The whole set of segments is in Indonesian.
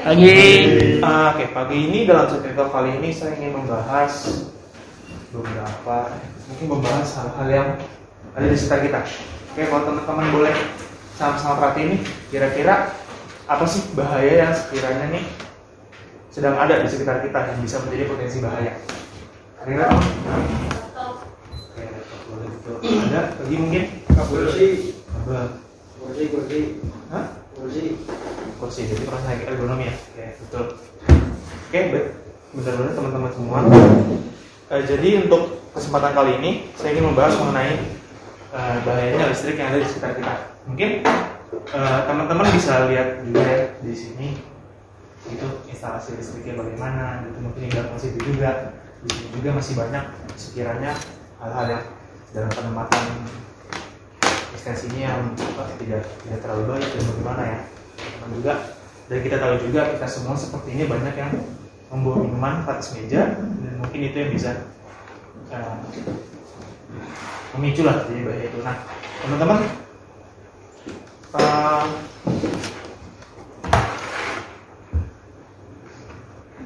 Pagi. Ah, Oke, pagi ini dalam cerita kali ini saya ingin membahas beberapa, mungkin membahas hal-hal yang ada di sekitar kita. Oke, kalau teman-teman boleh sama-sama perhatiin nih, kira-kira apa sih bahaya yang sekiranya nih sedang ada di sekitar kita yang bisa menjadi potensi bahaya? Kira-kira apa? Ada lagi mungkin? Kursi, Kabel. kursi, kursi, Hah? Kursi jadi naik ergonomi ya. Oke betul. Oke benar-benar teman-teman semua. Eh, jadi untuk kesempatan kali ini saya ingin membahas mengenai eh, bahayanya listrik yang ada di sekitar kita. Mungkin eh, teman-teman bisa lihat juga ya di sini. Itu instalasi listriknya bagaimana gitu. Mungkin di belakang situ juga. Di sini juga masih banyak sekiranya hal-hal yang dalam penempatan ekstensinya yang tidak tidak terlalu baik dan bagaimana ya teman juga. Dan kita tahu juga kita semua seperti ini banyak yang membawa minuman ke atas meja dan mungkin itu yang bisa uh, memicu lah jadi bahaya itu. Nah teman-teman uh,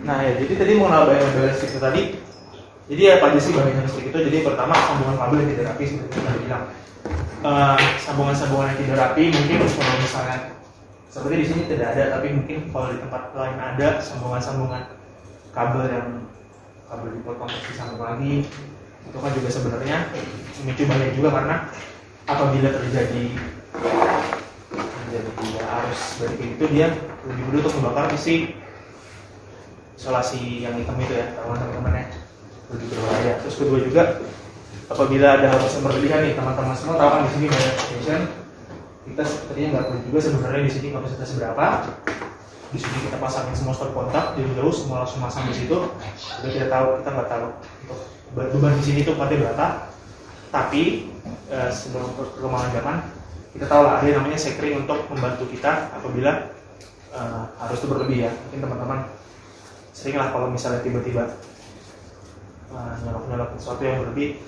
nah ya jadi tadi mengenal bahaya listrik itu tadi. Jadi apa aja sih bahaya listrik itu jadi pertama sambungan kabel yang tidak rapi seperti yang tadi bilang. Eh, sambungan-sambungan yang tidak rapi mungkin kalau misalnya seperti di sini tidak ada tapi mungkin kalau di tempat lain ada sambungan-sambungan kabel yang kabel dipotong terus disambung lagi. Itu kan juga sebenarnya memicu bahaya juga karena apabila terjadi terjadi arus balik itu dia lebih mudah untuk membakar isi isolasi yang hitam itu ya teman-teman ya. Lebih berbahaya. Terus kedua juga apabila ada hal berlebihan nih teman-teman semua tahu kan di sini banyak station kita tadinya nggak tahu juga sebenarnya di sini kapasitas berapa? Di sini kita pasangin semua stop kontak jadi jauh semua langsung masang di situ. Kita tidak tahu kita nggak tahu. Untuk beban di sini itu kuatnya berapa. Tapi eh, sebelum perkembangan zaman kita tahu lah ada yang namanya sekring untuk membantu kita apabila eh, harus itu berlebih ya. Mungkin teman-teman sering lah kalau misalnya tiba-tiba uh, nyolok-nyolok sesuatu yang berlebih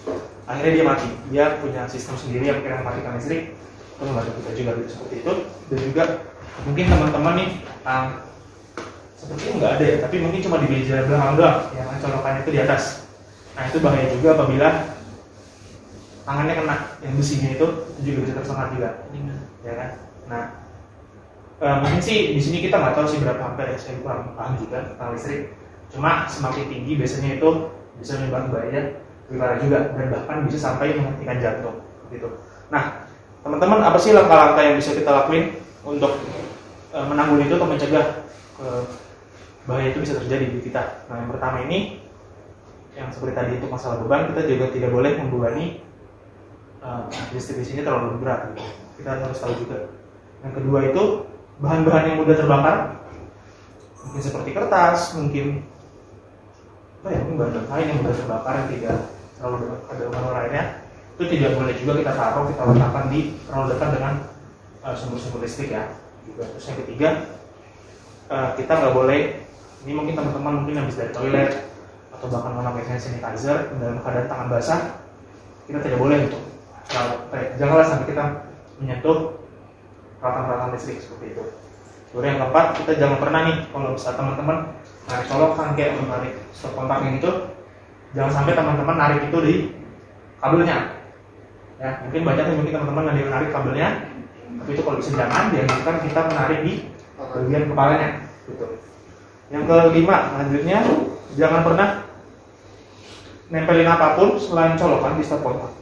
akhirnya dia mati. Dia punya sistem sendiri yang kira mematikan listrik membantu kita juga gitu seperti itu. Dan juga mungkin teman-teman nih um, sepertinya nggak ada ya tapi mungkin cuma di meja belakang doang. Yang colokannya itu di atas. Nah itu bahaya juga apabila tangannya kena yang besinya itu itu juga bisa tersengat juga. Ya kan? Nah eh, mungkin sih di sini kita nggak tahu sih berapa ampere ya saya kurang paham juga tentang listrik. Cuma semakin tinggi biasanya itu bisa menyebabkan bahaya parah juga dan bahkan bisa sampai menghentikan jantung gitu. Nah, teman-teman apa sih langkah-langkah yang bisa kita lakuin untuk e, menanggung itu atau mencegah e, bahaya itu bisa terjadi di kita? Nah, yang pertama ini yang seperti tadi itu masalah beban, kita juga tidak boleh membebani e, listrik di sini terlalu berat. Kita harus tahu juga. Yang kedua itu bahan-bahan yang mudah terbakar, mungkin seperti kertas, mungkin apa ya mungkin bahan lain yang mudah terbakar yang tidak terlalu ada rumah lainnya itu tidak boleh juga kita taruh kita letakkan di terlalu dekat dengan uh, sumber-sumber listrik ya. Juga terus yang ketiga uh, kita nggak boleh ini mungkin teman-teman mungkin habis dari toilet atau bahkan memakai hand sanitizer dalam keadaan tangan basah kita tidak boleh untuk eh, janganlah sampai kita menyentuh peralatan-peralatan listrik seperti itu. Baru yang keempat, kita jangan pernah nih kalau bisa teman-teman narik colokan kayak menarik stop kontak yang itu, jangan sampai teman-teman narik itu di kabelnya. Ya, mungkin banyak yang mungkin teman-teman ada yang narik kabelnya, tapi itu kalau bisa jangan dianjurkan kita menarik di bagian kepalanya. Gitu. Yang kelima, selanjutnya jangan pernah nempelin apa pun selain colokan di stop kontak.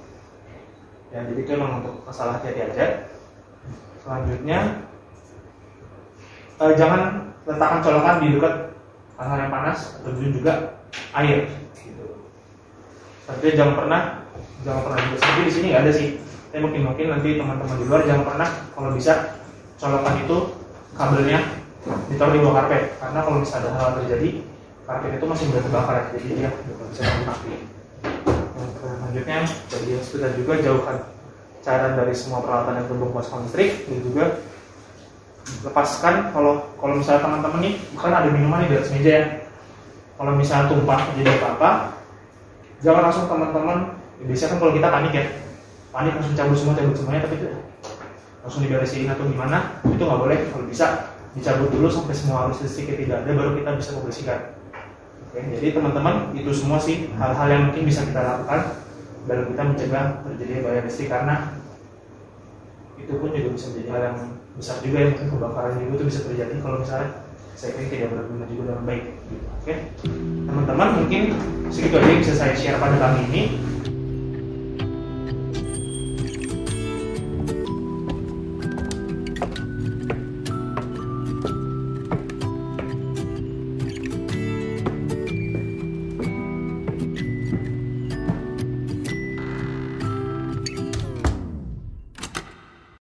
Ya, jadi itu memang untuk masalah hati aja. Selanjutnya eh, jangan letakkan colokan di dekat hal yang panas atau juga air. Gitu. Tapi jangan pernah jangan pernah juga seperti di sini nggak ada sih. Tapi mungkin mungkin nanti teman-teman di luar jangan pernah kalau bisa colokan itu kabelnya ditaruh di bawah karpet. Karena kalau misalnya ada hal terjadi karpet itu masih mudah terbakar. Jadi dia bukan bisa. Yang selanjutnya yang sudah juga jauhkan cairan dari semua peralatan yang tumbuh kosong listrik. Dan juga lepaskan kalau kalau misalnya teman-teman nih bukan ada minuman di atas meja ya. Kalau misalnya tumpah jadi apa apa jangan langsung teman-teman biasanya kan kalau kita panik ya. Panik langsung cabut semua cabut semuanya tapi itu langsung diberesin atau gimana itu nggak boleh. Kalau bisa dicabut dulu sampai semua arus listriknya tidak ada baru kita bisa membersihkan. Oke, jadi teman-teman itu semua sih hal-hal yang mungkin bisa kita lakukan dalam kita mencegah terjadi bahaya listrik karena itu pun juga bisa menjadi hal yang besar juga yang mungkin kebakaran juga itu bisa terjadi kalau misalnya saya kira tidak berguna juga dengan baik. Oke teman-teman mungkin segitu aja yang bisa saya share pada kali ini